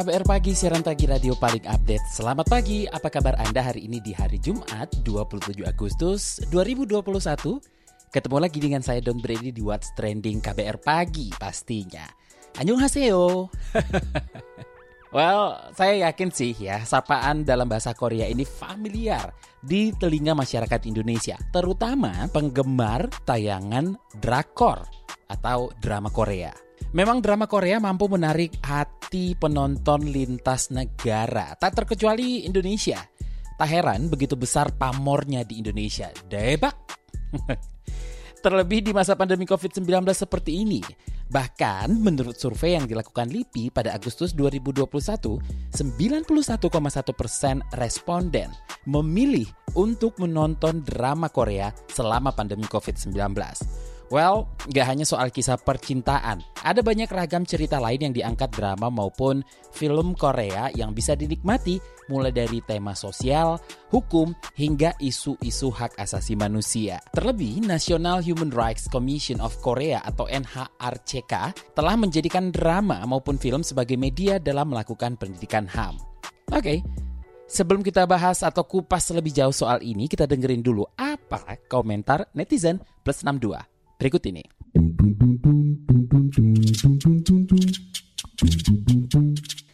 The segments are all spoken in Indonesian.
KBR Pagi, siaran pagi radio paling update. Selamat pagi, apa kabar Anda hari ini di hari Jumat 27 Agustus 2021? Ketemu lagi dengan saya Don Brady di What's Trending KBR Pagi pastinya. Annyeonghaseyo. well, saya yakin sih ya, sapaan dalam bahasa Korea ini familiar di telinga masyarakat Indonesia, terutama penggemar tayangan drakor atau drama Korea. Memang drama Korea mampu menarik hati penonton lintas negara, tak terkecuali Indonesia. Tak heran begitu besar pamornya di Indonesia. Debak! Terlebih di masa pandemi COVID-19 seperti ini. Bahkan menurut survei yang dilakukan LIPI pada Agustus 2021, 91,1 persen responden memilih untuk menonton drama Korea selama pandemi COVID-19. Well, gak hanya soal kisah percintaan, ada banyak ragam cerita lain yang diangkat drama maupun film Korea yang bisa dinikmati mulai dari tema sosial, hukum, hingga isu-isu hak asasi manusia. Terlebih, National Human Rights Commission of Korea atau NHRCK telah menjadikan drama maupun film sebagai media dalam melakukan pendidikan HAM. Oke, okay, Sebelum kita bahas atau kupas lebih jauh soal ini, kita dengerin dulu apa komentar netizen plus 62 berikut ini.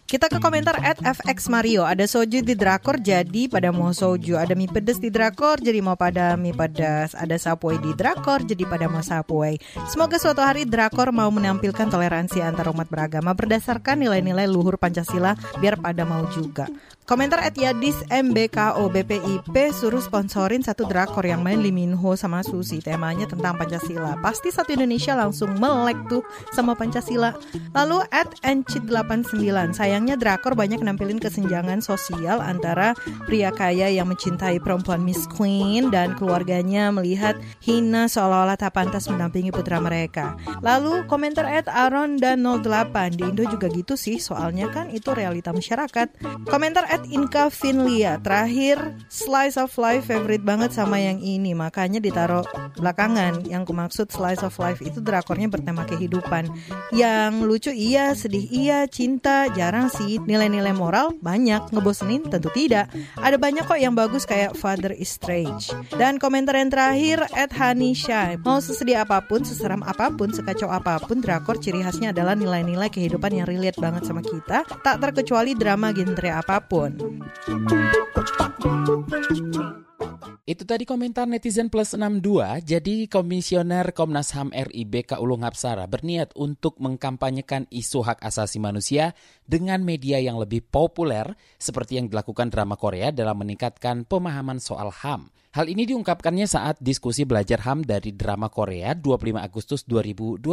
Kita ke komentar at FX Mario. Ada soju di drakor jadi pada mau soju. Ada mie pedas di drakor jadi mau pada mie pedas. Ada sapoy di drakor jadi pada mau sapoy. Semoga suatu hari drakor mau menampilkan toleransi antar umat beragama berdasarkan nilai-nilai luhur Pancasila biar pada mau juga. Komentar at Yadis MBKO BPIP suruh sponsorin satu drakor yang main Lee Min Ho sama Susi. Temanya tentang Pancasila. Pasti satu Indonesia langsung melek tuh sama Pancasila. Lalu at Encit89. Sayangnya drakor banyak nampilin kesenjangan sosial antara pria kaya yang mencintai perempuan Miss Queen dan keluarganya melihat hina seolah-olah tak pantas mendampingi putra mereka. Lalu komentar at Aaron dan 08. Di Indo juga gitu sih soalnya kan itu realita masyarakat. Komentar Inka Finlia. Terakhir, slice of life favorite banget sama yang ini. Makanya ditaruh belakangan. Yang kumaksud slice of life itu drakornya bertema kehidupan. Yang lucu iya, sedih iya, cinta jarang sih. Nilai-nilai moral banyak. Ngebosenin tentu tidak. Ada banyak kok yang bagus kayak Father is Strange. Dan komentar yang terakhir, at Hanisha. Mau sesedih apa pun, seseram apa pun, sekacau apa pun, drakor ciri khasnya adalah nilai-nilai kehidupan yang relate banget sama kita. Tak terkecuali drama genre apa pun. Itu tadi komentar netizen plus 62. Jadi Komisioner Komnas HAM RI BK Ulung Hapsara berniat untuk mengkampanyekan isu hak asasi manusia dengan media yang lebih populer seperti yang dilakukan drama Korea dalam meningkatkan pemahaman soal HAM. Hal ini diungkapkannya saat diskusi belajar HAM dari drama Korea 25 Agustus 2021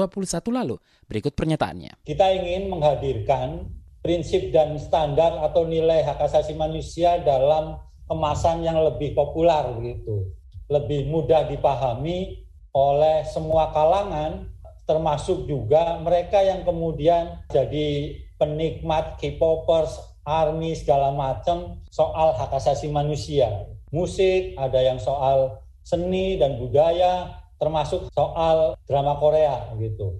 lalu. Berikut pernyataannya. Kita ingin menghadirkan prinsip dan standar atau nilai hak asasi manusia dalam kemasan yang lebih populer begitu, lebih mudah dipahami oleh semua kalangan termasuk juga mereka yang kemudian jadi penikmat K-popers, army segala macam soal hak asasi manusia. Musik, ada yang soal seni dan budaya, termasuk soal drama Korea gitu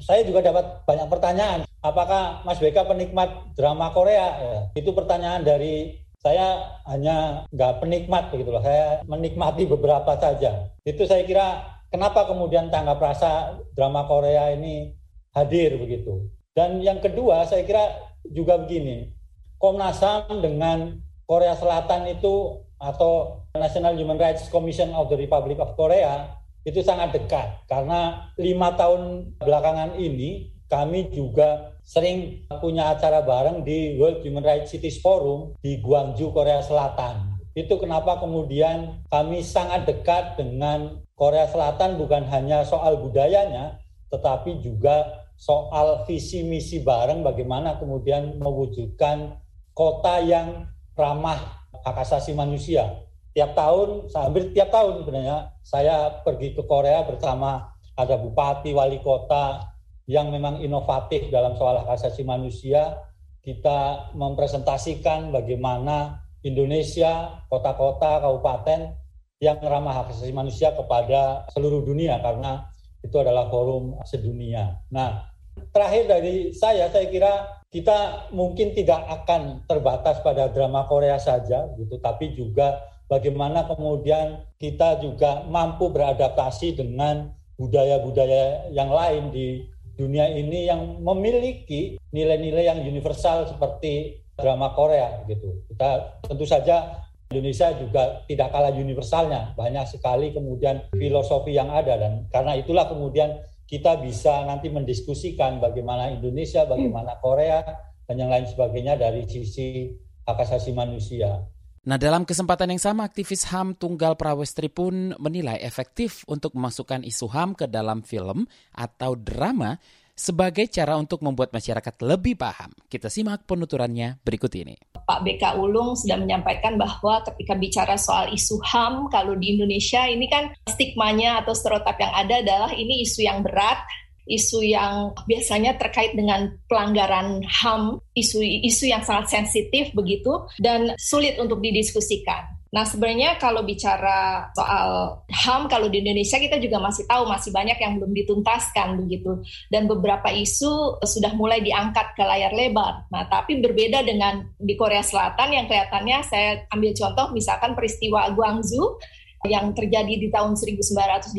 saya juga dapat banyak pertanyaan. Apakah Mas BK penikmat drama Korea? Ya, itu pertanyaan dari saya hanya nggak penikmat begitu loh. Saya menikmati beberapa saja. Itu saya kira kenapa kemudian tanggap rasa drama Korea ini hadir begitu. Dan yang kedua saya kira juga begini. Komnas HAM dengan Korea Selatan itu atau National Human Rights Commission of the Republic of Korea itu sangat dekat karena lima tahun belakangan ini kami juga sering punya acara bareng di World Human Rights Cities Forum di Guangzhou, Korea Selatan. Itu kenapa kemudian kami sangat dekat dengan Korea Selatan bukan hanya soal budayanya, tetapi juga soal visi misi bareng bagaimana kemudian mewujudkan kota yang ramah hak asasi manusia. Tiap tahun, hampir tiap tahun sebenarnya, saya pergi ke Korea bersama ada bupati, wali kota yang memang inovatif dalam soal hak asasi manusia. Kita mempresentasikan bagaimana Indonesia, kota-kota, kabupaten yang ramah hak asasi manusia kepada seluruh dunia karena itu adalah forum sedunia. Nah, terakhir dari saya, saya kira kita mungkin tidak akan terbatas pada drama Korea saja, gitu, tapi juga bagaimana kemudian kita juga mampu beradaptasi dengan budaya-budaya yang lain di dunia ini yang memiliki nilai-nilai yang universal seperti drama Korea gitu. Kita tentu saja Indonesia juga tidak kalah universalnya. Banyak sekali kemudian filosofi yang ada dan karena itulah kemudian kita bisa nanti mendiskusikan bagaimana Indonesia, bagaimana Korea dan yang lain sebagainya dari sisi hak asasi manusia. Nah, dalam kesempatan yang sama, aktivis HAM Tunggal Prawestri pun menilai efektif untuk memasukkan isu HAM ke dalam film atau drama sebagai cara untuk membuat masyarakat lebih paham. Kita simak penuturannya berikut ini. Pak BK Ulung sudah menyampaikan bahwa ketika bicara soal isu HAM, kalau di Indonesia ini kan stigmanya atau stereotip yang ada adalah ini isu yang berat, isu yang biasanya terkait dengan pelanggaran HAM, isu-isu yang sangat sensitif begitu dan sulit untuk didiskusikan. Nah, sebenarnya kalau bicara soal HAM, kalau di Indonesia kita juga masih tahu masih banyak yang belum dituntaskan begitu. Dan beberapa isu sudah mulai diangkat ke layar lebar. Nah, tapi berbeda dengan di Korea Selatan yang kelihatannya saya ambil contoh misalkan peristiwa Guangzhou yang terjadi di tahun 1980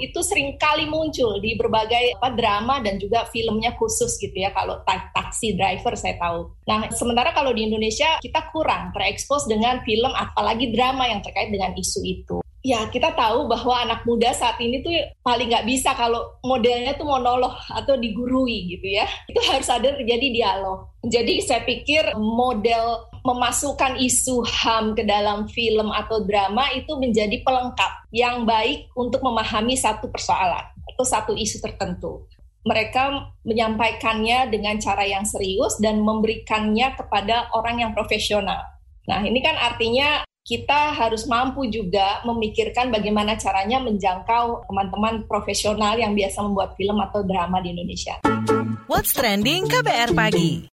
itu sering kali muncul di berbagai apa, drama dan juga filmnya khusus gitu ya kalau taksi driver saya tahu. Nah sementara kalau di Indonesia kita kurang terekspos dengan film apalagi drama yang terkait dengan isu itu ya kita tahu bahwa anak muda saat ini tuh paling nggak bisa kalau modelnya tuh monolog atau digurui gitu ya. Itu harus ada terjadi dialog. Jadi saya pikir model memasukkan isu HAM ke dalam film atau drama itu menjadi pelengkap yang baik untuk memahami satu persoalan atau satu isu tertentu. Mereka menyampaikannya dengan cara yang serius dan memberikannya kepada orang yang profesional. Nah, ini kan artinya kita harus mampu juga memikirkan bagaimana caranya menjangkau teman-teman profesional yang biasa membuat film atau drama di Indonesia. What's trending KBR pagi?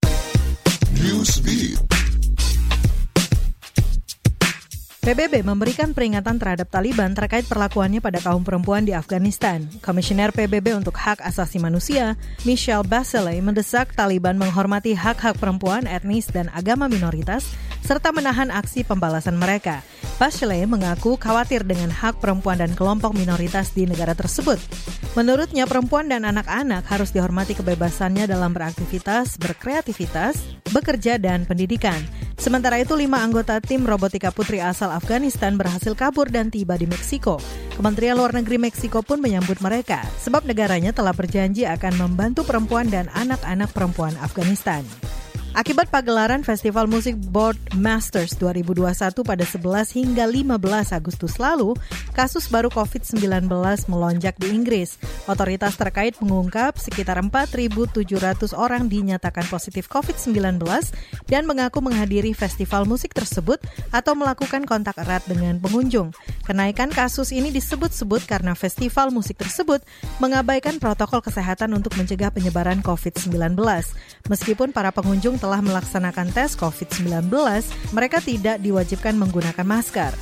PBB memberikan peringatan terhadap Taliban terkait perlakuannya pada kaum perempuan di Afghanistan. Komisioner PBB untuk Hak Asasi Manusia, Michelle Bachelet, mendesak Taliban menghormati hak-hak perempuan, etnis, dan agama minoritas, serta menahan aksi pembalasan mereka. Bachelet mengaku khawatir dengan hak perempuan dan kelompok minoritas di negara tersebut. Menurutnya, perempuan dan anak-anak harus dihormati kebebasannya dalam beraktivitas, berkreativitas, bekerja, dan pendidikan. Sementara itu, lima anggota tim robotika putri asal Afghanistan berhasil kabur dan tiba di Meksiko. Kementerian Luar Negeri Meksiko pun menyambut mereka, sebab negaranya telah berjanji akan membantu perempuan dan anak-anak perempuan Afghanistan. Akibat pagelaran Festival Musik Board Masters 2021 pada 11 hingga 15 Agustus lalu, kasus baru COVID-19 melonjak di Inggris. Otoritas terkait mengungkap sekitar 4.700 orang dinyatakan positif COVID-19 dan mengaku menghadiri festival musik tersebut atau melakukan kontak erat dengan pengunjung. Kenaikan kasus ini disebut-sebut karena festival musik tersebut mengabaikan protokol kesehatan untuk mencegah penyebaran COVID-19. Meskipun para pengunjung telah melaksanakan tes COVID-19, mereka tidak diwajibkan menggunakan masker.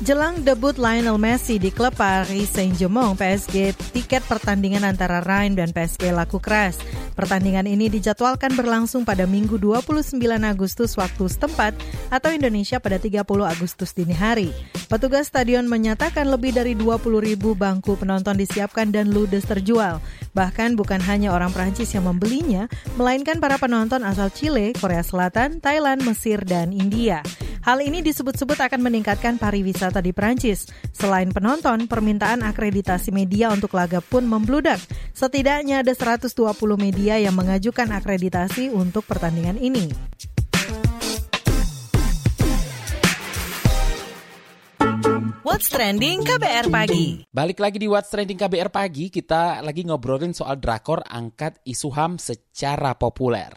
Jelang debut Lionel Messi di klub Paris Saint-Germain, PSG, tiket pertandingan antara Reims dan PSG laku keras. Pertandingan ini dijadwalkan berlangsung pada Minggu 29 Agustus waktu setempat atau Indonesia pada 30 Agustus dini hari. Petugas stadion menyatakan lebih dari 20 ribu bangku penonton disiapkan dan ludes terjual. Bahkan bukan hanya orang Prancis yang membelinya, melainkan para penonton asal Chile, Korea Selatan, Thailand, Mesir, dan India. Hal ini disebut-sebut akan meningkatkan pariwisata di Prancis. Selain penonton, permintaan akreditasi media untuk laga pun membludak. Setidaknya ada 120 media yang mengajukan akreditasi untuk pertandingan ini. What's Trending KBR Pagi. Balik lagi di What's Trending KBR Pagi, kita lagi ngobrolin soal drakor angkat isu HAM secara populer.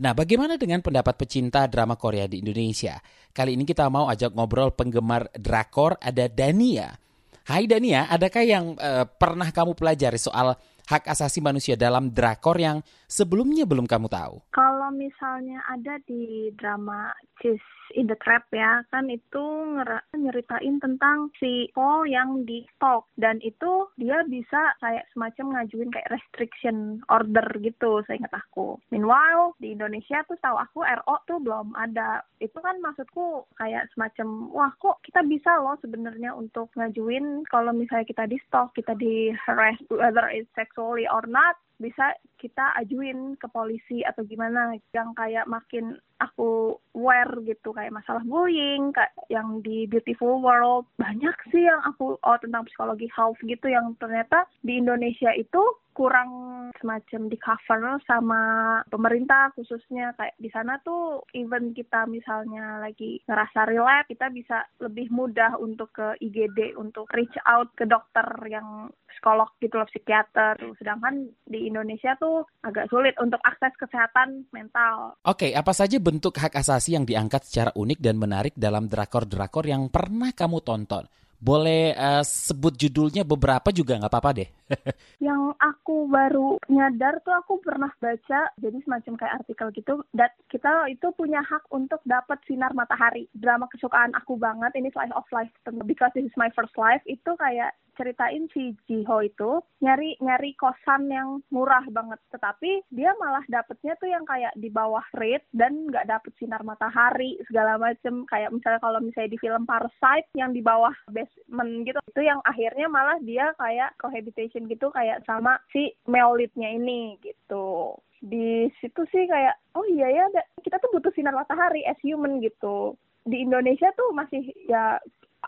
Nah, bagaimana dengan pendapat pecinta drama Korea di Indonesia? Kali ini kita mau ajak ngobrol penggemar drakor, ada Dania. Hai Dania, adakah yang uh, pernah kamu pelajari soal hak asasi manusia dalam drakor yang sebelumnya belum kamu tahu? Kalau misalnya ada di drama Cheese in the Trap ya kan itu nyeritain tentang si Paul yang di stalk dan itu dia bisa kayak semacam ngajuin kayak restriction order gitu saya ingat aku. Meanwhile di Indonesia tuh tahu aku RO tuh belum ada. Itu kan maksudku kayak semacam wah kok kita bisa loh sebenarnya untuk ngajuin kalau misalnya kita di stalk, kita di harass whether it's sexually or not bisa kita ajuin ke polisi atau gimana yang kayak makin aku aware gitu kayak masalah bullying kayak yang di Beautiful World banyak sih yang aku oh tentang psikologi health gitu yang ternyata di Indonesia itu kurang semacam di cover sama pemerintah khususnya kayak di sana tuh even kita misalnya lagi ngerasa relate kita bisa lebih mudah untuk ke IGD untuk reach out ke dokter yang psikolog gitu loh psikiater sedangkan di Indonesia tuh agak sulit untuk akses kesehatan mental. Oke, apa saja hak asasi yang diangkat secara unik dan menarik dalam drakor-drakor yang pernah kamu tonton? Boleh uh, sebut judulnya beberapa juga nggak apa-apa deh. yang aku baru nyadar tuh aku pernah baca jadi semacam kayak artikel gitu dan kita itu punya hak untuk dapat sinar matahari. Drama kesukaan aku banget ini Slice of Life because this is my first life itu kayak ceritain si Jiho itu nyari nyari kosan yang murah banget. Tetapi dia malah dapetnya tuh yang kayak di bawah rate dan nggak dapet sinar matahari segala macem. Kayak misalnya kalau misalnya di film Parasite yang di bawah basement gitu itu yang akhirnya malah dia kayak cohabitation gitu kayak sama si leadnya ini gitu. Di situ sih kayak oh iya ya kita tuh butuh sinar matahari as human gitu. Di Indonesia tuh masih ya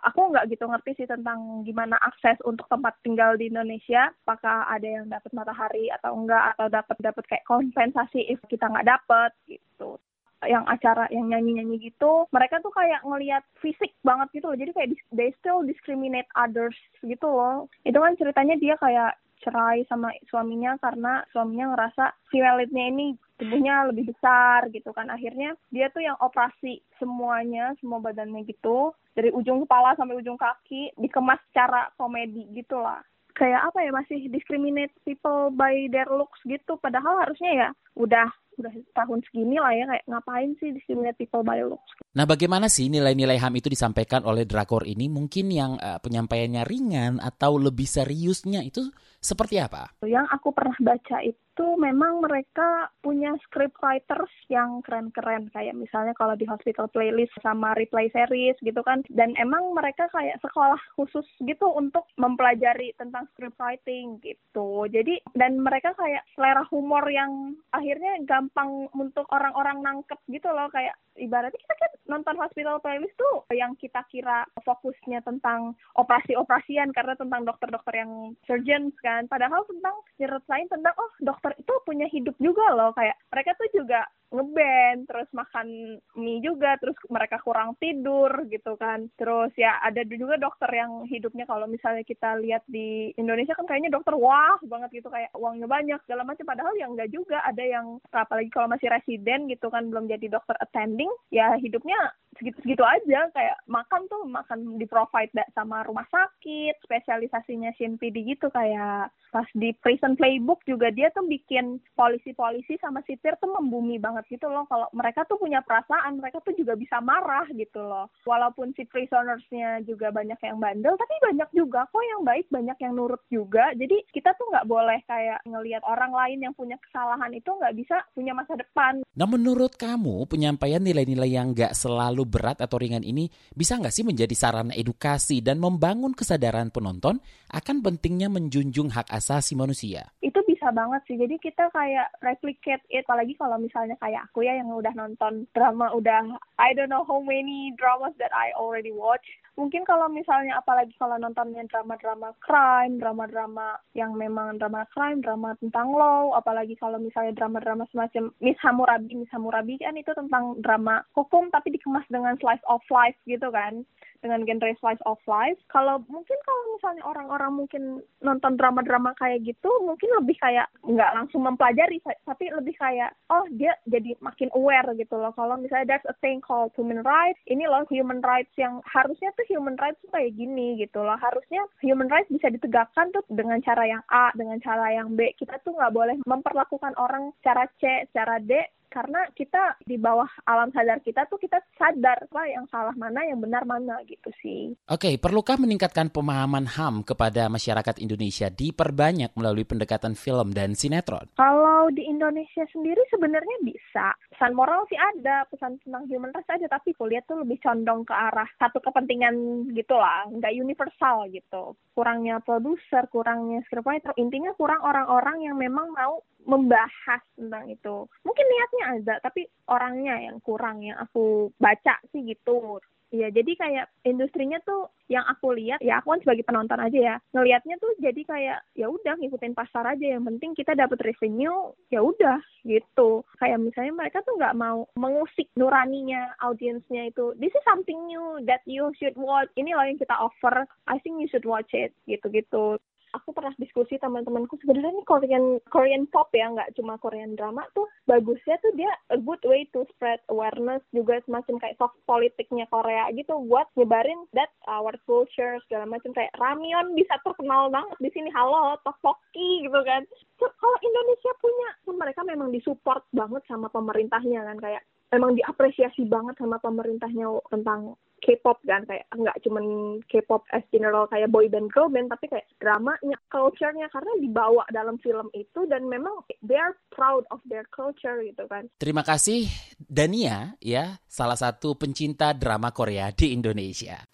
aku nggak gitu ngerti sih tentang gimana akses untuk tempat tinggal di Indonesia. Apakah ada yang dapat matahari atau enggak atau dapat dapat kayak kompensasi if kita nggak dapat gitu. Yang acara yang nyanyi-nyanyi gitu mereka tuh kayak ngelihat fisik banget gitu loh. Jadi kayak they still discriminate others gitu loh. Itu kan ceritanya dia kayak cerai sama suaminya karena suaminya ngerasa si ini tubuhnya lebih besar gitu kan. Akhirnya dia tuh yang operasi semuanya semua badannya gitu. Dari ujung kepala sampai ujung kaki dikemas secara komedi gitu lah. Kayak apa ya masih discriminate people by their looks gitu. Padahal harusnya ya udah udah tahun segini lah ya kayak ngapain sih discriminate people by looks. Nah bagaimana sih nilai-nilai HAM itu disampaikan oleh drakor ini? Mungkin yang uh, penyampaiannya ringan atau lebih seriusnya itu seperti apa? Yang aku pernah baca itu memang mereka punya script writers yang keren-keren. Kayak misalnya kalau di hospital playlist sama replay series gitu kan. Dan emang mereka kayak sekolah khusus gitu untuk mempelajari tentang script writing gitu. Jadi dan mereka kayak selera humor yang akhirnya gampang untuk orang-orang nangkep gitu loh. Kayak ibaratnya kita kan nonton hospital playlist tuh yang kita kira fokusnya tentang operasi-operasian karena tentang dokter-dokter yang surgeons kan. Padahal tentang nyeritain tentang oh dokter dokter itu punya hidup juga loh. Kayak mereka tuh juga ngeband terus makan mie juga terus mereka kurang tidur gitu kan. Terus ya ada juga dokter yang hidupnya kalau misalnya kita lihat di Indonesia kan kayaknya dokter wah banget gitu kayak uangnya banyak segala macam. Padahal yang enggak juga. Ada yang apalagi kalau masih residen gitu kan belum jadi dokter attending ya hidupnya segitu-segitu aja. Kayak makan tuh makan di provide sama rumah sakit spesialisasinya CNPD gitu. Kayak pas di prison playbook juga dia tuh bikin polisi-polisi sama sipir tuh membumi banget gitu loh. Kalau mereka tuh punya perasaan mereka tuh juga bisa marah gitu loh. Walaupun si prisonersnya juga banyak yang bandel tapi banyak juga kok yang baik banyak yang nurut juga. Jadi kita tuh nggak boleh kayak ngelihat orang lain yang punya kesalahan itu nggak bisa punya masa depan. Nah menurut kamu penyampaian nilai-nilai yang nggak selalu berat atau ringan ini bisa nggak sih menjadi sarana edukasi dan membangun kesadaran penonton akan pentingnya menjunjung hak asasi manusia. Itu bisa banget sih. Jadi kita kayak replicate it. Apalagi kalau misalnya kayak aku ya yang udah nonton drama udah I don't know how many dramas that I already watch. Mungkin kalau misalnya apalagi kalau nontonnya drama-drama crime, drama-drama yang memang drama crime, drama tentang law, apalagi kalau misalnya drama-drama semacam Miss Hammurabi, Miss Hammurabi kan itu tentang drama hukum tapi dikemas dengan slice of life gitu kan dengan genre slice of life. Kalau mungkin kalau misalnya orang-orang mungkin nonton drama-drama kayak gitu, mungkin lebih kayak nggak langsung mempelajari, tapi lebih kayak oh dia jadi makin aware gitu loh. Kalau misalnya there's a thing called human rights, ini loh human rights yang harusnya tuh human rights tuh kayak gini gitu loh. Harusnya human rights bisa ditegakkan tuh dengan cara yang A, dengan cara yang B. Kita tuh nggak boleh memperlakukan orang secara C, secara D karena kita di bawah alam sadar kita tuh kita sadar apa yang salah mana yang benar mana gitu sih. Oke, perlukah meningkatkan pemahaman HAM kepada masyarakat Indonesia diperbanyak melalui pendekatan film dan sinetron? Kalau di Indonesia sendiri sebenarnya bisa. Pesan moral sih ada, pesan tentang human rights ada, tapi kuliah tuh lebih condong ke arah satu kepentingan gitu lah, nggak universal gitu. Kurangnya produser, kurangnya scriptwriter, intinya kurang orang-orang yang memang mau membahas tentang itu. Mungkin niatnya ada, tapi orangnya yang kurang yang aku baca sih gitu. Iya, jadi kayak industrinya tuh yang aku lihat, ya aku kan sebagai penonton aja ya, ngelihatnya tuh jadi kayak ya udah ngikutin pasar aja, yang penting kita dapat revenue, ya udah gitu. Kayak misalnya mereka tuh nggak mau mengusik nuraninya audiensnya itu. This is something new that you should watch. Ini loh yang kita offer. I think you should watch it, gitu-gitu aku pernah diskusi teman-temanku sebenarnya ini Korean Korean pop ya nggak cuma Korean drama tuh bagusnya tuh dia a good way to spread awareness juga semacam kayak soft politiknya Korea gitu buat nyebarin that our culture segala macam kayak ramyeon bisa terkenal banget di sini halo tteokbokki gitu kan. So, kalau Indonesia punya mereka memang disupport banget sama pemerintahnya kan kayak memang diapresiasi banget sama pemerintahnya tentang K-pop kan kayak nggak cuman K-pop as general kayak boy band girl band tapi kayak dramanya culture-nya karena dibawa dalam film itu dan memang they are proud of their culture gitu kan. Terima kasih Dania ya salah satu pencinta drama Korea di Indonesia.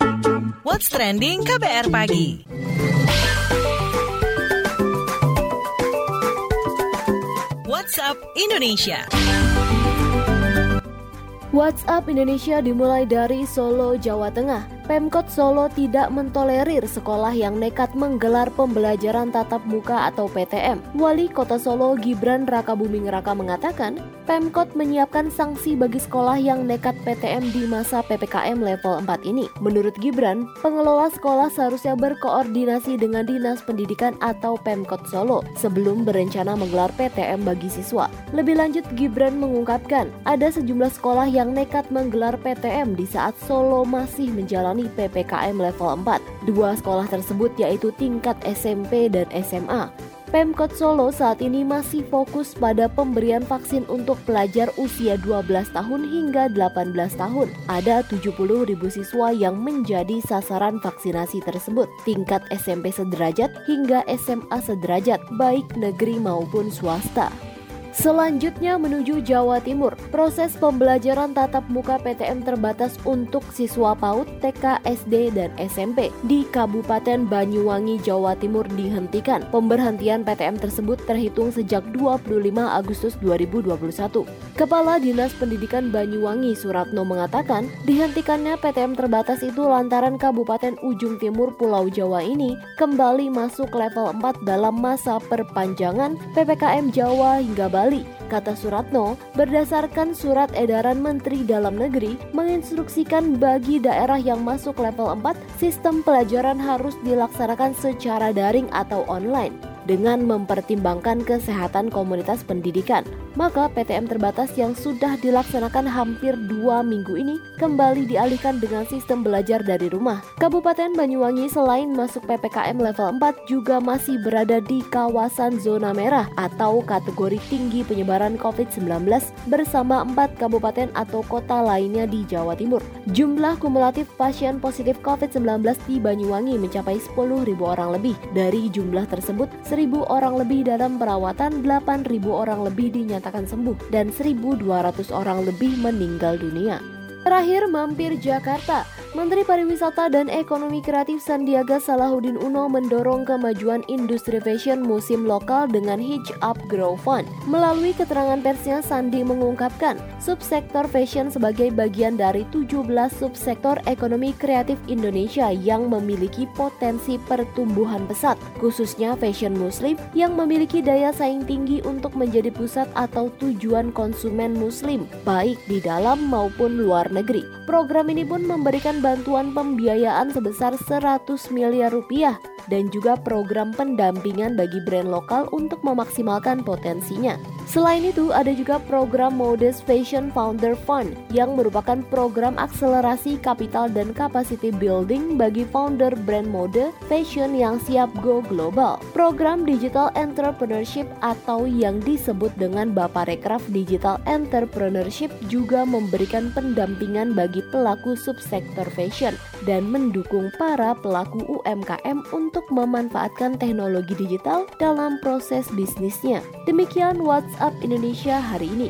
What's trending KBR pagi. WhatsApp Indonesia. WhatsApp Indonesia dimulai dari Solo, Jawa Tengah. Pemkot Solo tidak mentolerir sekolah yang nekat menggelar pembelajaran tatap muka atau PTM. Wali Kota Solo Gibran Raka Buming Raka mengatakan, Pemkot menyiapkan sanksi bagi sekolah yang nekat PTM di masa PPKM level 4 ini. Menurut Gibran, pengelola sekolah seharusnya berkoordinasi dengan Dinas Pendidikan atau Pemkot Solo sebelum berencana menggelar PTM bagi siswa. Lebih lanjut, Gibran mengungkapkan, ada sejumlah sekolah yang nekat menggelar PTM di saat Solo masih menjalani menjalani PPKM level 4. Dua sekolah tersebut yaitu tingkat SMP dan SMA. Pemkot Solo saat ini masih fokus pada pemberian vaksin untuk pelajar usia 12 tahun hingga 18 tahun. Ada 70 ribu siswa yang menjadi sasaran vaksinasi tersebut, tingkat SMP sederajat hingga SMA sederajat, baik negeri maupun swasta. Selanjutnya menuju Jawa Timur. Proses pembelajaran tatap muka PTM terbatas untuk siswa PAUD, TK, SD, dan SMP di Kabupaten Banyuwangi, Jawa Timur dihentikan. Pemberhentian PTM tersebut terhitung sejak 25 Agustus 2021. Kepala Dinas Pendidikan Banyuwangi Suratno mengatakan, dihentikannya PTM terbatas itu lantaran Kabupaten Ujung Timur Pulau Jawa ini kembali masuk level 4 dalam masa perpanjangan PPKM Jawa hingga Bali Bali. Kata Suratno, berdasarkan surat edaran Menteri Dalam Negeri menginstruksikan bagi daerah yang masuk level 4, sistem pelajaran harus dilaksanakan secara daring atau online dengan mempertimbangkan kesehatan komunitas pendidikan. Maka PTM terbatas yang sudah dilaksanakan hampir dua minggu ini kembali dialihkan dengan sistem belajar dari rumah. Kabupaten Banyuwangi selain masuk PPKM level 4 juga masih berada di kawasan zona merah atau kategori tinggi penyebaran COVID-19 bersama empat kabupaten atau kota lainnya di Jawa Timur. Jumlah kumulatif pasien positif COVID-19 di Banyuwangi mencapai 10.000 orang lebih. Dari jumlah tersebut, 1.000 orang lebih dalam perawatan, 8.000 orang lebih dinyatakan sembuh, dan 1.200 orang lebih meninggal dunia. Terakhir mampir Jakarta. Menteri Pariwisata dan Ekonomi Kreatif Sandiaga Salahuddin Uno mendorong kemajuan industri fashion musim lokal dengan Hitch Up Grow Fund. Melalui keterangan persnya, Sandi mengungkapkan subsektor fashion sebagai bagian dari 17 subsektor ekonomi kreatif Indonesia yang memiliki potensi pertumbuhan pesat, khususnya fashion muslim yang memiliki daya saing tinggi untuk menjadi pusat atau tujuan konsumen muslim, baik di dalam maupun luar negeri negeri. Program ini pun memberikan bantuan pembiayaan sebesar 100 miliar rupiah dan juga program pendampingan bagi brand lokal untuk memaksimalkan potensinya. Selain itu, ada juga program Modest Fashion Founder Fund yang merupakan program akselerasi kapital dan capacity building bagi founder brand mode fashion yang siap go global. Program Digital Entrepreneurship atau yang disebut dengan Baparekraf Digital Entrepreneurship juga memberikan pendampingan bagi pelaku subsektor fashion dan mendukung para pelaku UMKM untuk memanfaatkan teknologi digital dalam proses bisnisnya. Demikian WhatsApp WhatsApp Indonesia hari ini.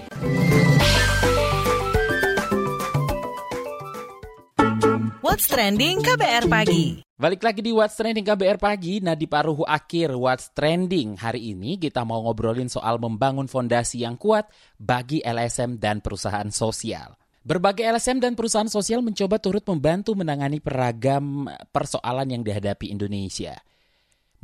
What's Trending KBR Pagi. Balik lagi di What's Trending KBR Pagi, nah di paruh akhir What's Trending hari ini kita mau ngobrolin soal membangun fondasi yang kuat bagi LSM dan perusahaan sosial. Berbagai LSM dan perusahaan sosial mencoba turut membantu menangani peragam persoalan yang dihadapi Indonesia.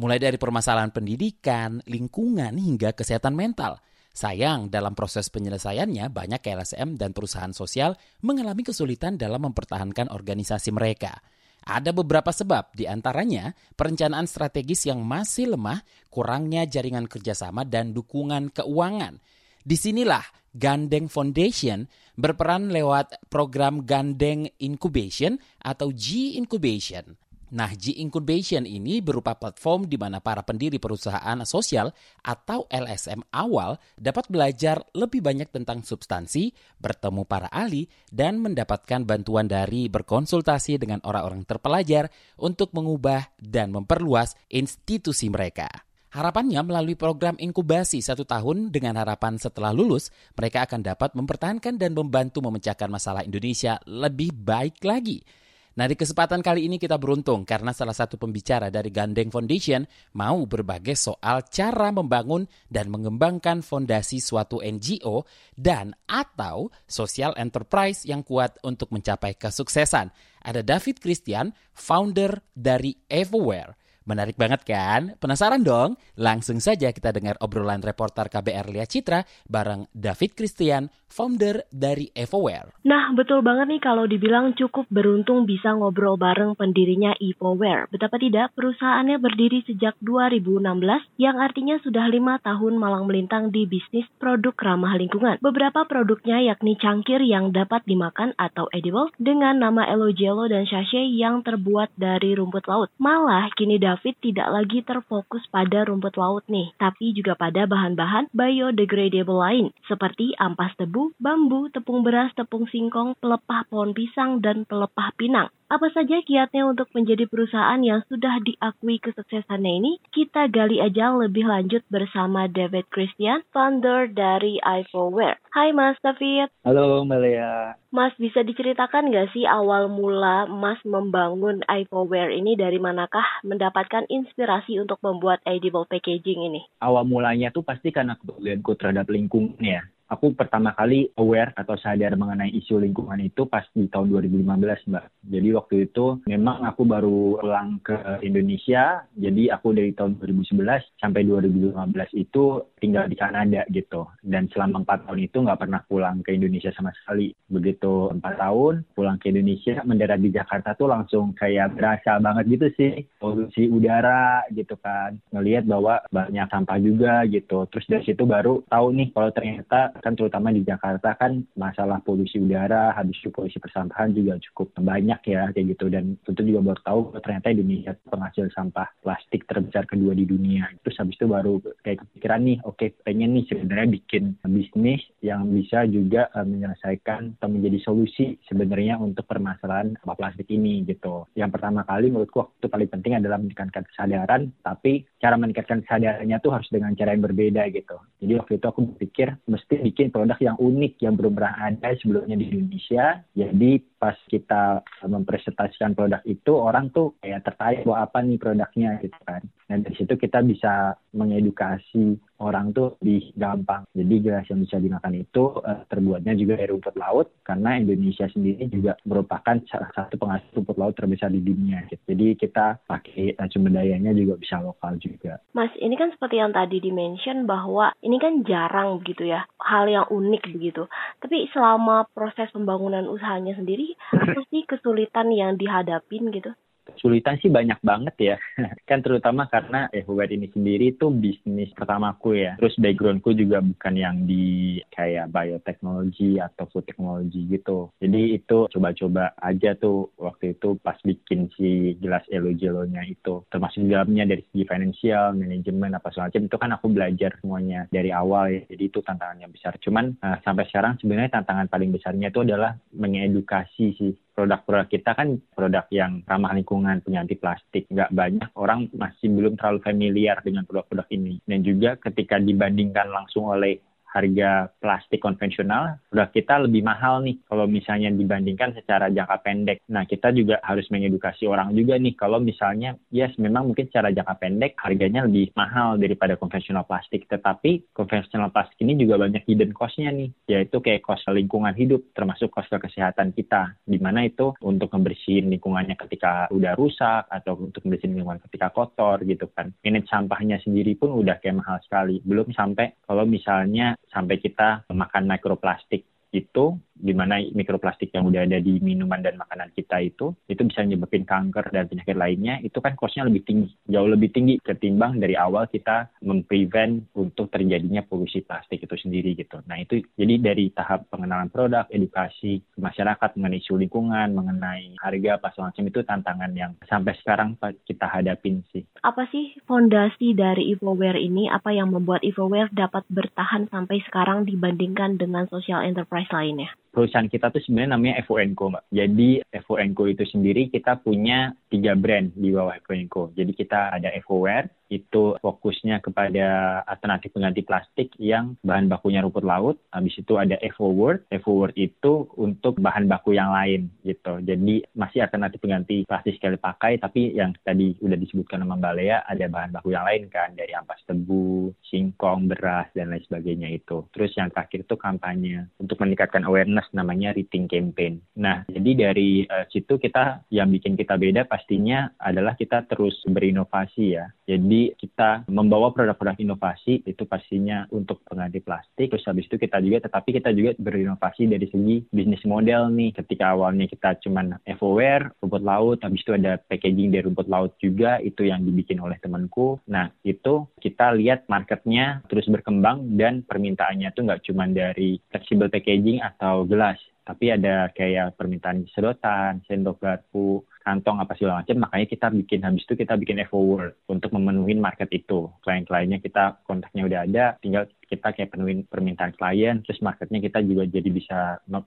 Mulai dari permasalahan pendidikan, lingkungan, hingga kesehatan mental – Sayang, dalam proses penyelesaiannya, banyak LSM dan perusahaan sosial mengalami kesulitan dalam mempertahankan organisasi mereka. Ada beberapa sebab, di antaranya perencanaan strategis yang masih lemah, kurangnya jaringan kerjasama, dan dukungan keuangan. Di sinilah Gandeng Foundation berperan lewat program Gandeng Incubation atau G Incubation. Nah, G Incubation ini berupa platform di mana para pendiri perusahaan sosial atau LSM awal dapat belajar lebih banyak tentang substansi, bertemu para ahli, dan mendapatkan bantuan dari berkonsultasi dengan orang-orang terpelajar untuk mengubah dan memperluas institusi mereka. Harapannya melalui program inkubasi satu tahun dengan harapan setelah lulus, mereka akan dapat mempertahankan dan membantu memecahkan masalah Indonesia lebih baik lagi. Nah di kesempatan kali ini kita beruntung karena salah satu pembicara dari Gandeng Foundation mau berbagai soal cara membangun dan mengembangkan fondasi suatu NGO dan atau social enterprise yang kuat untuk mencapai kesuksesan. Ada David Christian, founder dari Everywhere. Menarik banget kan? Penasaran dong? Langsung saja kita dengar obrolan reporter KBR Lia Citra bareng David Christian, founder dari Evoware. Nah, betul banget nih kalau dibilang cukup beruntung bisa ngobrol bareng pendirinya Evoware. Betapa tidak, perusahaannya berdiri sejak 2016 yang artinya sudah lima tahun malang melintang di bisnis produk ramah lingkungan. Beberapa produknya yakni cangkir yang dapat dimakan atau edible dengan nama Elo Jello dan sachet yang terbuat dari rumput laut. Malah kini David tidak lagi terfokus pada rumput laut nih, tapi juga pada bahan-bahan biodegradable lain, seperti ampas tebu, bambu, tepung beras, tepung singkong, pelepah pohon pisang, dan pelepah pinang. Apa saja kiatnya untuk menjadi perusahaan yang sudah diakui kesuksesannya ini? Kita gali aja lebih lanjut bersama David Christian, founder dari iPhoneware. Hai Mas David. Halo Melia. Mas bisa diceritakan nggak sih awal mula Mas membangun iPhoneware ini dari manakah mendapatkan inspirasi untuk membuat edible packaging ini? Awal mulanya tuh pasti karena kepedulianku terhadap lingkungan ya aku pertama kali aware atau sadar mengenai isu lingkungan itu pas di tahun 2015 mbak. Jadi waktu itu memang aku baru pulang ke Indonesia, jadi aku dari tahun 2011 sampai 2015 itu tinggal di Kanada gitu. Dan selama empat tahun itu nggak pernah pulang ke Indonesia sama sekali. Begitu empat tahun pulang ke Indonesia, mendarat di Jakarta tuh langsung kayak berasa banget gitu sih. Polusi udara gitu kan. Ngelihat bahwa banyak sampah juga gitu. Terus dari situ baru tahu nih kalau ternyata kan terutama di Jakarta kan masalah polusi udara, habis itu polusi persampahan juga cukup banyak ya kayak gitu dan tentu juga baru tahu ternyata Indonesia penghasil sampah plastik terbesar kedua di dunia. Terus habis itu baru kayak kepikiran nih, oke okay, pengen nih sebenarnya bikin bisnis yang bisa juga uh, menyelesaikan atau menjadi solusi sebenarnya untuk permasalahan sampah plastik ini gitu. Yang pertama kali menurutku waktu paling penting adalah meningkatkan kesadaran, tapi cara meningkatkan kesadarannya tuh harus dengan cara yang berbeda gitu. Jadi waktu itu aku berpikir mesti bikin produk yang unik yang belum pernah ada sebelumnya di Indonesia. Jadi pas kita mempresentasikan produk itu orang tuh kayak tertarik bahwa apa nih produknya gitu kan. Nah dari situ kita bisa mengedukasi orang tuh lebih gampang. Jadi gelas yang bisa dimakan itu uh, terbuatnya juga dari rumput laut karena Indonesia sendiri juga merupakan salah satu penghasil rumput laut terbesar di dunia. Gitu. Jadi kita pakai uh, sumber dayanya juga bisa lokal juga. Mas, ini kan seperti yang tadi dimention bahwa ini kan jarang begitu ya, hal yang unik begitu. Tapi selama proses pembangunan usahanya sendiri, apa sih kesulitan yang dihadapin gitu? Kesulitan sih banyak banget ya. kan terutama karena eh Hubert ini sendiri itu bisnis pertamaku ya. Terus backgroundku juga bukan yang di kayak bioteknologi atau food technology gitu. Jadi itu coba-coba aja tuh waktu itu pas bikin si gelas elo jelonya itu. Termasuk dalamnya dari segi finansial, manajemen apa segala macam itu kan aku belajar semuanya dari awal ya. Jadi itu tantangannya besar. Cuman uh, sampai sekarang sebenarnya tantangan paling besarnya itu adalah mengedukasi sih produk-produk kita kan produk yang ramah lingkungan, punya anti plastik. Nggak banyak orang masih belum terlalu familiar dengan produk-produk ini. Dan juga ketika dibandingkan langsung oleh harga plastik konvensional, produk kita lebih mahal nih kalau misalnya dibandingkan secara jangka pendek. Nah, kita juga harus mengedukasi orang juga nih kalau misalnya yes memang mungkin secara jangka pendek harganya lebih mahal daripada konvensional plastik, tetapi konvensional plastik ini juga banyak hidden cost-nya nih, yaitu kayak cost lingkungan hidup termasuk cost kesehatan kita, di mana itu untuk membersihin lingkungannya ketika udah rusak atau untuk membersihin lingkungan ketika kotor gitu kan. Manage sampahnya sendiri pun udah kayak mahal sekali. Belum sampai kalau misalnya sampai kita makan mikroplastik itu di mana mikroplastik yang udah ada di minuman dan makanan kita itu itu bisa menyebabkan kanker dan penyakit lainnya itu kan costnya lebih tinggi jauh lebih tinggi ketimbang dari awal kita memprevent untuk terjadinya polusi plastik itu sendiri gitu. Nah itu jadi dari tahap pengenalan produk edukasi masyarakat mengenai isu lingkungan mengenai harga apa macam itu tantangan yang sampai sekarang kita hadapin sih. Apa sih fondasi dari Evoware ini? Apa yang membuat Evoware dapat bertahan sampai sekarang dibandingkan dengan social enterprise lainnya perusahaan kita tuh sebenarnya namanya FONCO, Mbak. Jadi FONCO itu sendiri kita punya tiga brand di bawah FONCO. Jadi kita ada FOWare, itu fokusnya kepada alternatif pengganti plastik yang bahan bakunya rumput laut. Habis itu ada EvoWord. EvoWord itu untuk bahan baku yang lain gitu. Jadi masih alternatif pengganti plastik sekali pakai, tapi yang tadi udah disebutkan sama Mbak Lea, ada bahan baku yang lain kan, dari ampas tebu, singkong, beras, dan lain sebagainya itu. Terus yang terakhir itu kampanye untuk meningkatkan awareness namanya Rethink Campaign. Nah, jadi dari uh, situ kita yang bikin kita beda pastinya adalah kita terus berinovasi ya. Jadi kita membawa produk-produk inovasi itu pastinya untuk pengganti plastik. Terus habis itu kita juga, tetapi kita juga berinovasi dari segi bisnis model nih. Ketika awalnya kita cuman FOWare, rumput laut, habis itu ada packaging dari rumput laut juga, itu yang dibikin oleh temanku. Nah, itu kita lihat marketnya terus berkembang dan permintaannya tuh nggak cuma dari flexible packaging atau gelas, tapi ada kayak permintaan sedotan, sendok garpu, kantong apa segala macam makanya kita bikin habis itu kita bikin Evo World untuk memenuhi market itu klien-kliennya kita kontaknya udah ada tinggal kita kayak penuhin permintaan klien, terus marketnya kita juga jadi bisa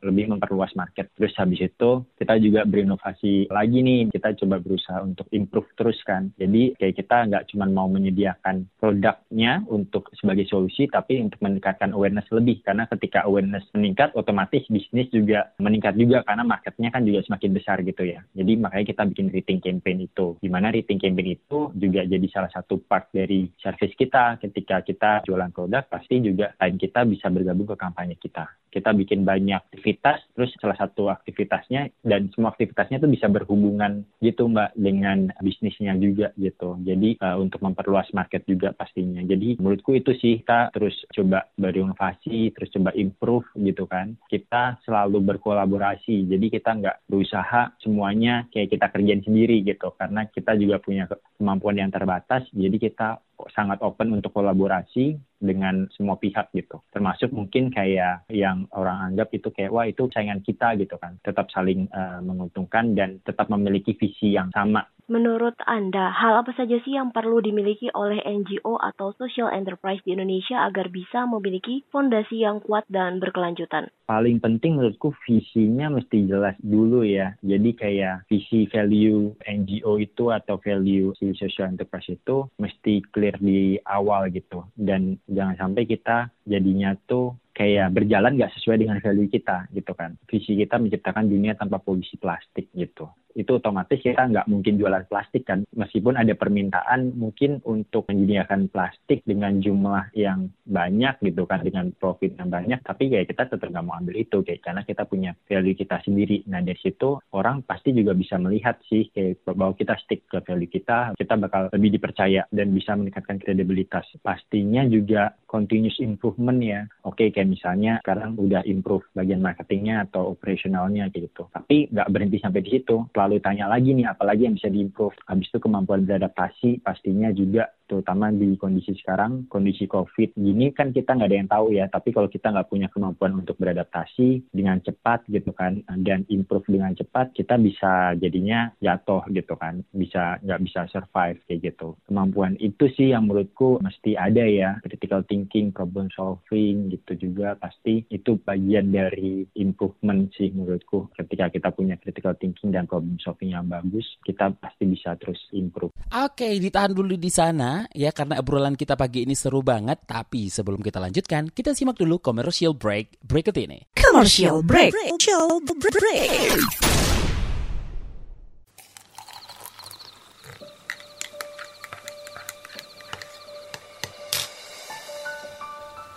lebih memperluas market. Terus habis itu kita juga berinovasi lagi nih, kita coba berusaha untuk improve terus kan. Jadi kayak kita nggak cuma mau menyediakan produknya untuk sebagai solusi, tapi untuk meningkatkan awareness lebih. Karena ketika awareness meningkat, otomatis bisnis juga meningkat juga karena marketnya kan juga semakin besar gitu ya. Jadi makanya kita bikin rating campaign itu. Di mana rating campaign itu juga jadi salah satu part dari service kita. Ketika kita jualan produk pas pasti juga klien kita bisa bergabung ke kampanye kita. Kita bikin banyak aktivitas terus salah satu aktivitasnya dan semua aktivitasnya itu bisa berhubungan gitu mbak dengan bisnisnya juga gitu. Jadi uh, untuk memperluas market juga pastinya. Jadi menurutku itu sih kita terus coba berinovasi terus coba improve gitu kan. Kita selalu berkolaborasi. Jadi kita nggak berusaha semuanya kayak kita kerjain sendiri gitu. Karena kita juga punya kemampuan yang terbatas jadi kita sangat open untuk kolaborasi dengan semua pihak gitu termasuk mungkin kayak yang orang anggap itu kayak wah itu saingan kita gitu kan tetap saling uh, menguntungkan dan tetap memiliki visi yang sama Menurut Anda, hal apa saja sih yang perlu dimiliki oleh NGO atau social enterprise di Indonesia agar bisa memiliki fondasi yang kuat dan berkelanjutan? Paling penting menurutku visinya mesti jelas dulu ya. Jadi kayak visi value NGO itu atau value si social enterprise itu mesti clear di awal gitu. Dan jangan sampai kita jadinya tuh kayak berjalan nggak sesuai dengan value kita gitu kan. Visi kita menciptakan dunia tanpa polusi plastik gitu itu otomatis kita nggak mungkin jualan plastik kan. Meskipun ada permintaan mungkin untuk menyediakan plastik dengan jumlah yang banyak gitu kan dengan profit yang banyak tapi kayak kita tetap nggak mau ambil itu kayak karena kita punya value kita sendiri. Nah dari situ orang pasti juga bisa melihat sih kayak bahwa kita stick ke value kita kita bakal lebih dipercaya dan bisa meningkatkan kredibilitas. Pastinya juga continuous improvement ya. Oke kayak misalnya sekarang udah improve bagian marketingnya atau operasionalnya gitu. Tapi nggak berhenti sampai di situ tanya lagi nih apalagi yang bisa diimprove. Habis itu kemampuan beradaptasi pastinya juga terutama di kondisi sekarang, kondisi COVID gini kan kita nggak ada yang tahu ya. Tapi kalau kita nggak punya kemampuan untuk beradaptasi dengan cepat gitu kan, dan improve dengan cepat, kita bisa jadinya jatuh gitu kan, bisa nggak bisa survive kayak gitu. Kemampuan itu sih yang menurutku mesti ada ya, critical thinking, problem solving gitu juga pasti itu bagian dari improvement sih menurutku. Ketika kita punya critical thinking dan problem solving yang bagus, kita pasti bisa terus improve. Oke, ditahan dulu di sana ya karena obrolan kita pagi ini seru banget. Tapi sebelum kita lanjutkan, kita simak dulu commercial break berikut ini. Commercial break. Commercial break.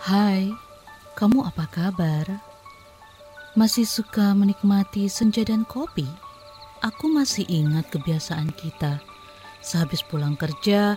Hai, kamu apa kabar? Masih suka menikmati senja dan kopi? Aku masih ingat kebiasaan kita. Sehabis pulang kerja,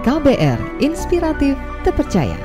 KBR Inspiratif Terpercaya.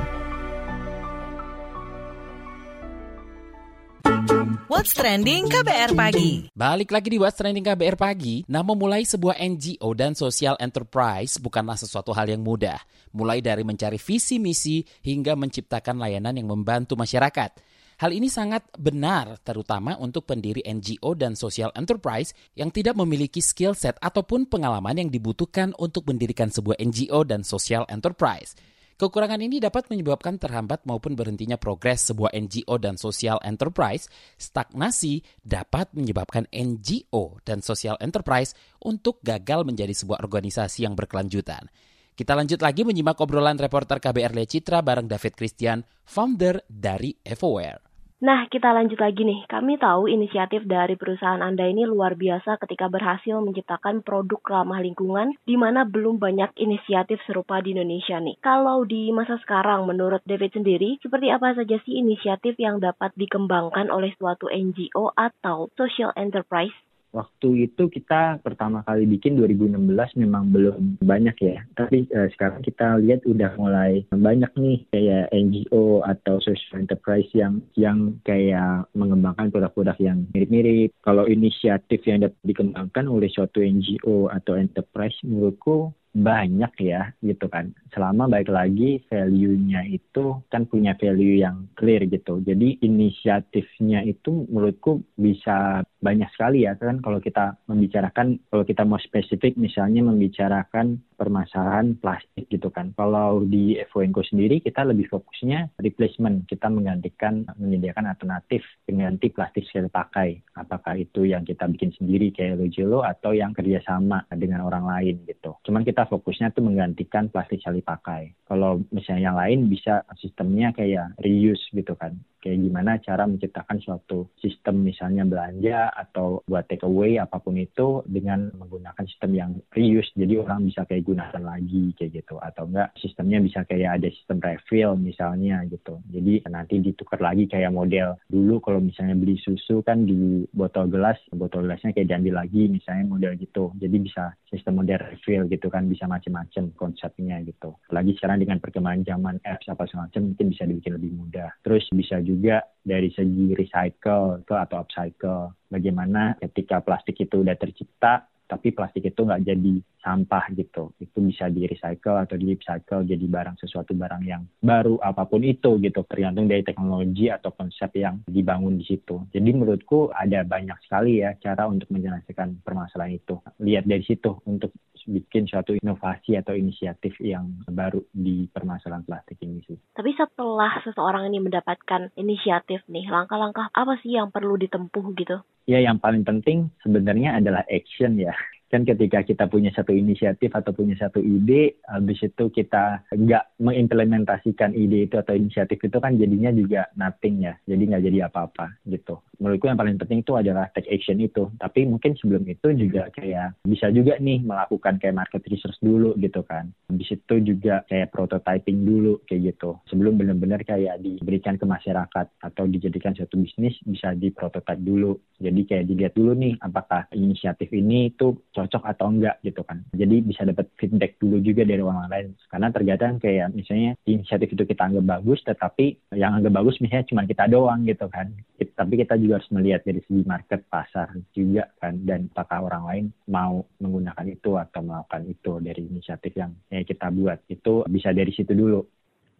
What's Trending KBR Pagi. Balik lagi di What's Trending KBR Pagi. Nah, memulai sebuah NGO dan social enterprise bukanlah sesuatu hal yang mudah. Mulai dari mencari visi misi hingga menciptakan layanan yang membantu masyarakat. Hal ini sangat benar, terutama untuk pendiri NGO dan social enterprise yang tidak memiliki skill set ataupun pengalaman yang dibutuhkan untuk mendirikan sebuah NGO dan social enterprise. Kekurangan ini dapat menyebabkan terhambat maupun berhentinya progres sebuah NGO dan social enterprise. Stagnasi dapat menyebabkan NGO dan social enterprise untuk gagal menjadi sebuah organisasi yang berkelanjutan. Kita lanjut lagi menyimak obrolan reporter KBR Lecitra bareng David Christian, founder dari Evoware. Nah, kita lanjut lagi nih. Kami tahu inisiatif dari perusahaan Anda ini luar biasa ketika berhasil menciptakan produk ramah lingkungan di mana belum banyak inisiatif serupa di Indonesia nih. Kalau di masa sekarang, menurut David sendiri, seperti apa saja sih inisiatif yang dapat dikembangkan oleh suatu NGO atau social enterprise? Waktu itu kita pertama kali bikin 2016 memang belum banyak ya. Tapi uh, sekarang kita lihat udah mulai banyak nih kayak NGO atau social enterprise yang yang kayak mengembangkan produk-produk yang mirip-mirip. Kalau inisiatif yang dapat dikembangkan oleh suatu NGO atau enterprise menurutku banyak ya gitu kan selama baik lagi value-nya itu kan punya value yang clear gitu jadi inisiatifnya itu menurutku bisa banyak sekali ya kan kalau kita membicarakan kalau kita mau spesifik misalnya membicarakan permasalahan plastik gitu kan. Kalau di Evoenco sendiri kita lebih fokusnya replacement, kita menggantikan menyediakan alternatif pengganti plastik sekali pakai. Apakah itu yang kita bikin sendiri kayak Lojelo atau yang kerjasama dengan orang lain gitu. Cuman kita fokusnya tuh menggantikan plastik sekali pakai. Kalau misalnya yang lain bisa sistemnya kayak reuse gitu kan kayak gimana cara menciptakan suatu sistem misalnya belanja atau buat take away apa pun itu dengan menggunakan sistem yang reuse. Jadi orang bisa kayak gunakan lagi kayak gitu. Atau enggak sistemnya bisa kayak ada sistem refill misalnya gitu. Jadi nanti ditukar lagi kayak model. Dulu kalau misalnya beli susu kan di botol gelas botol gelasnya kayak diambil lagi misalnya model gitu. Jadi bisa sistem model refill gitu kan bisa macam-macam konsepnya gitu. Lagi sekarang dengan perkembangan zaman apps apa semacam mungkin bisa dibikin lebih mudah. Terus bisa juga juga dari segi recycle atau upcycle. Bagaimana ketika plastik itu udah tercipta, tapi plastik itu nggak jadi sampah gitu. Itu bisa di recycle atau di upcycle jadi barang sesuatu barang yang baru apa pun itu gitu tergantung dari teknologi atau konsep yang dibangun di situ. Jadi menurutku ada banyak sekali ya cara untuk menjelaskan permasalahan itu. Lihat dari situ untuk bikin suatu inovasi atau inisiatif yang baru di permasalahan plastik ini sih. Tapi setelah seseorang ini mendapatkan inisiatif nih, langkah-langkah apa sih yang perlu ditempuh gitu? Ya yang paling penting sebenarnya adalah action ya kan ketika kita punya satu inisiatif atau punya satu ide, habis itu kita nggak mengimplementasikan ide itu atau inisiatif itu kan jadinya juga nothing ya, jadi nggak jadi apa-apa gitu. Menurutku yang paling penting itu adalah take action itu. Tapi mungkin sebelum itu juga kayak bisa juga nih melakukan kayak market research dulu gitu kan. Habis itu juga kayak prototyping dulu kayak gitu. Sebelum benar-benar kayak diberikan ke masyarakat atau dijadikan suatu bisnis bisa diprototype dulu. Jadi kayak dilihat dulu nih apakah inisiatif ini itu cocok atau enggak gitu kan. Jadi bisa dapat feedback dulu juga dari orang lain. Karena terkadang kayak misalnya inisiatif itu kita anggap bagus, tetapi yang anggap bagus misalnya cuma kita doang gitu kan. Tapi kita juga harus melihat dari segi market pasar juga kan dan apakah orang lain mau menggunakan itu atau melakukan itu dari inisiatif yang ya, kita buat. Itu bisa dari situ dulu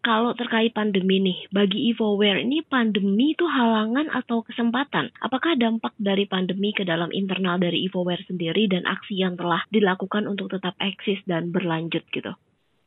kalau terkait pandemi nih, bagi EvoWare ini pandemi itu halangan atau kesempatan? Apakah dampak dari pandemi ke dalam internal dari EvoWare sendiri dan aksi yang telah dilakukan untuk tetap eksis dan berlanjut gitu?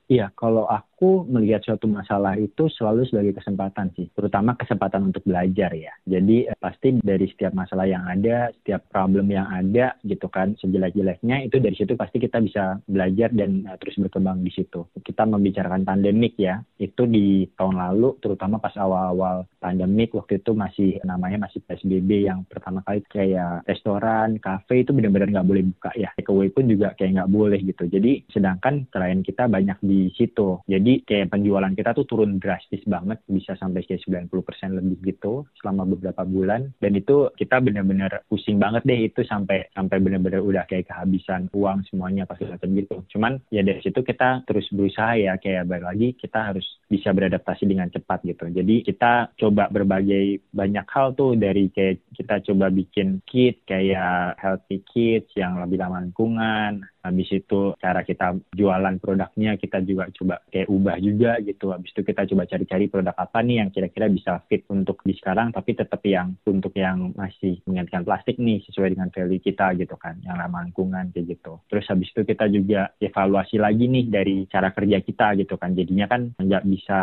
Iya, kalau aku melihat suatu masalah itu selalu sebagai kesempatan sih, terutama kesempatan untuk belajar ya. Jadi eh, pasti dari setiap masalah yang ada, setiap problem yang ada gitu kan, sejelek-jeleknya itu dari situ pasti kita bisa belajar dan uh, terus berkembang di situ. Kita membicarakan pandemik ya, itu di tahun lalu, terutama pas awal-awal pandemik waktu itu masih namanya masih PSBB yang pertama kali kayak restoran, kafe itu benar-benar nggak boleh buka ya. Takeaway pun juga kayak nggak boleh gitu. Jadi sedangkan klien kita banyak di di situ. Jadi kayak penjualan kita tuh turun drastis banget, bisa sampai kayak 90% lebih gitu selama beberapa bulan. Dan itu kita benar-benar pusing banget deh itu sampai sampai benar-benar udah kayak kehabisan uang semuanya pas macam gitu. Cuman ya dari situ kita terus berusaha ya kayak balik lagi kita harus bisa beradaptasi dengan cepat gitu. Jadi kita coba berbagai banyak hal tuh dari kayak kita coba bikin kit kayak healthy kits yang lebih ramah lingkungan, habis itu cara kita jualan produknya kita juga coba kayak ubah juga gitu. Habis itu kita coba cari-cari produk apa nih yang kira-kira bisa fit untuk di sekarang tapi tetap yang untuk yang masih menggantikan plastik nih sesuai dengan value kita gitu kan yang ramah lingkungan kayak gitu. Terus habis itu kita juga evaluasi lagi nih dari cara kerja kita gitu kan. Jadinya kan nggak bisa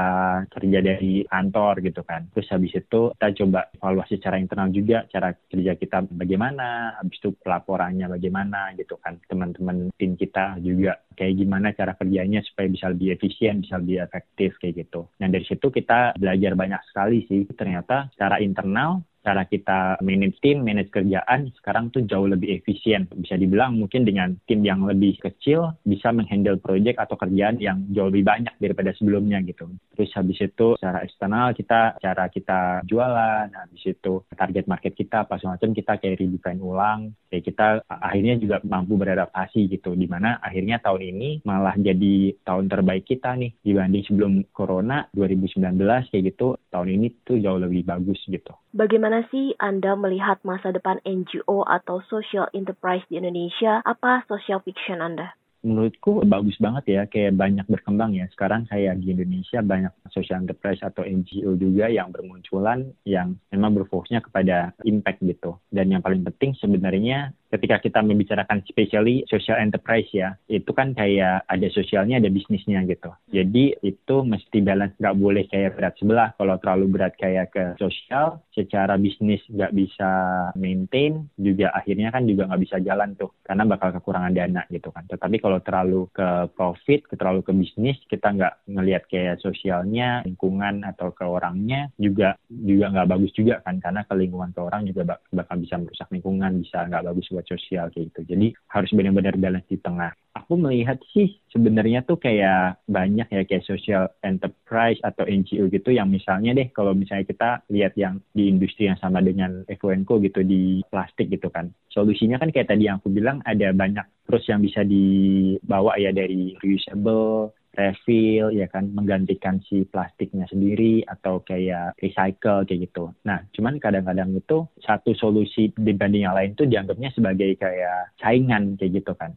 kerja dari kantor gitu kan. Terus habis itu kita coba evaluasi secara internal juga cara kerja kita bagaimana habis itu pelaporannya bagaimana gitu kan teman-teman tim kita juga kayak gimana cara kerjanya supaya bisa lebih efisien, bisa lebih efektif kayak gitu. Dan dari situ kita belajar banyak sekali sih. Ternyata secara internal cara kita manage tim, manage kerjaan sekarang tuh jauh lebih efisien. Bisa dibilang mungkin dengan tim yang lebih kecil bisa menghandle project atau kerjaan yang jauh lebih banyak daripada sebelumnya gitu. Terus habis itu secara eksternal kita cara kita jualan, habis itu target market kita apa semacam kita kayak redefine ulang. Kayak kita akhirnya juga mampu beradaptasi gitu. Di mana akhirnya tahun ini malah jadi tahun terbaik kita nih dibanding sebelum Corona 2019 kayak gitu. Tahun ini tuh jauh lebih bagus gitu. Bagaimana sih Anda melihat masa depan NGO atau social enterprise di Indonesia? Apa social fiction Anda? menurutku bagus banget ya kayak banyak berkembang ya sekarang kayak di Indonesia banyak social enterprise atau NGO juga yang bermunculan yang memang berfokusnya kepada impact gitu dan yang paling penting sebenarnya ketika kita membicarakan specially social enterprise ya, itu kan kayak ada sosialnya, ada bisnisnya gitu. Jadi itu mesti balance, nggak boleh kayak berat sebelah. Kalau terlalu berat kayak ke sosial, secara bisnis nggak bisa maintain, juga akhirnya kan juga nggak bisa jalan tuh, karena bakal kekurangan dana gitu kan. Tetapi kalau terlalu ke profit, terlalu ke bisnis, kita nggak ngelihat kayak sosialnya, lingkungan atau ke orangnya juga juga nggak bagus juga kan, karena ke lingkungan ke orang juga bakal bisa merusak lingkungan, bisa nggak bagus buat sosial kayak gitu. Jadi harus benar-benar balance di tengah. Aku melihat sih sebenarnya tuh kayak banyak ya kayak social enterprise atau NGO gitu yang misalnya deh kalau misalnya kita lihat yang di industri yang sama dengan Evoenco gitu di plastik gitu kan. Solusinya kan kayak tadi yang aku bilang ada banyak terus yang bisa dibawa ya dari reusable, refill ya kan menggantikan si plastiknya sendiri atau kayak recycle kayak gitu. Nah, cuman kadang-kadang itu satu solusi dibanding yang lain tuh dianggapnya sebagai kayak saingan kayak gitu kan.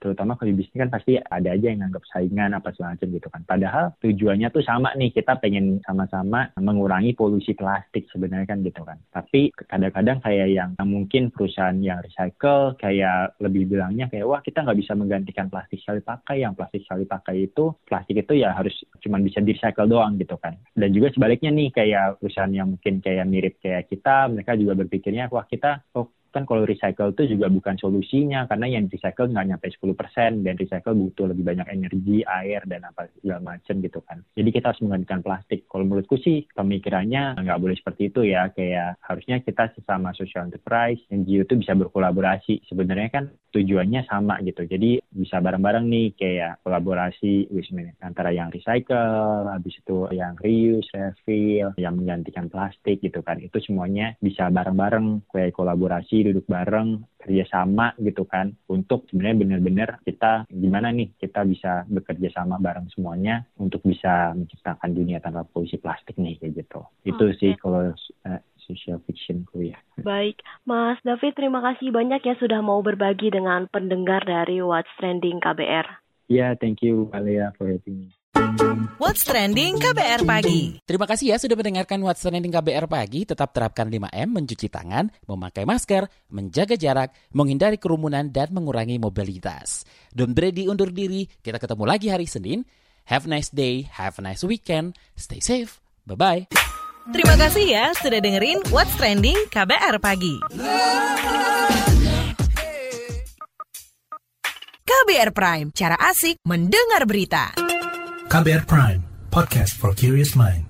Terutama kalau di bisnis kan pasti ada aja yang nganggap saingan apa segala macam gitu kan. Padahal tujuannya tuh sama nih kita pengen sama-sama mengurangi polusi plastik sebenarnya kan gitu kan. Tapi kadang-kadang kayak yang mungkin perusahaan yang recycle kayak lebih bilangnya kayak wah kita nggak bisa menggantikan plastik sekali pakai. Yang plastik sekali pakai itu plastik itu ya harus cuma bisa di recycle doang gitu kan. Dan juga sebaliknya nih kayak perusahaan yang mungkin kayak mirip kayak kita mereka juga berpikirnya wah kita oh kan kalau recycle itu juga bukan solusinya karena yang recycle nggak nyampe 10% dan recycle butuh lebih banyak energi, air dan apa segala macam gitu kan. Jadi kita harus menggantikan plastik. Kalau menurutku sih pemikirannya nggak boleh seperti itu ya. Kayak harusnya kita sesama social enterprise, NGO itu bisa berkolaborasi. Sebenarnya kan tujuannya sama gitu. Jadi bisa bareng-bareng nih kayak kolaborasi antara yang recycle, habis itu yang reuse, refill, yang menggantikan plastik gitu kan. Itu semuanya bisa bareng-bareng kayak kolaborasi duduk bareng kerjasama gitu kan untuk sebenarnya benar-benar kita gimana nih kita bisa bekerja sama bareng semuanya untuk bisa menciptakan dunia tanpa polusi plastik nih kayak gitu itu okay. sih kalau uh, social fiction ya. Baik, Mas David terima kasih banyak ya sudah mau berbagi dengan pendengar dari What's Trending KBR. Ya, yeah, thank you Alia for having me. What's Trending KBR Pagi. Terima kasih ya sudah mendengarkan What's Trending KBR Pagi. Tetap terapkan 5M, mencuci tangan, memakai masker, menjaga jarak, menghindari kerumunan, dan mengurangi mobilitas. Don't ready undur diri. Kita ketemu lagi hari Senin. Have a nice day, have a nice weekend. Stay safe. Bye-bye. Terima kasih ya sudah dengerin What's Trending KBR Pagi. KBR Prime, cara asik mendengar berita. KBR Prime, podcast for curious mind.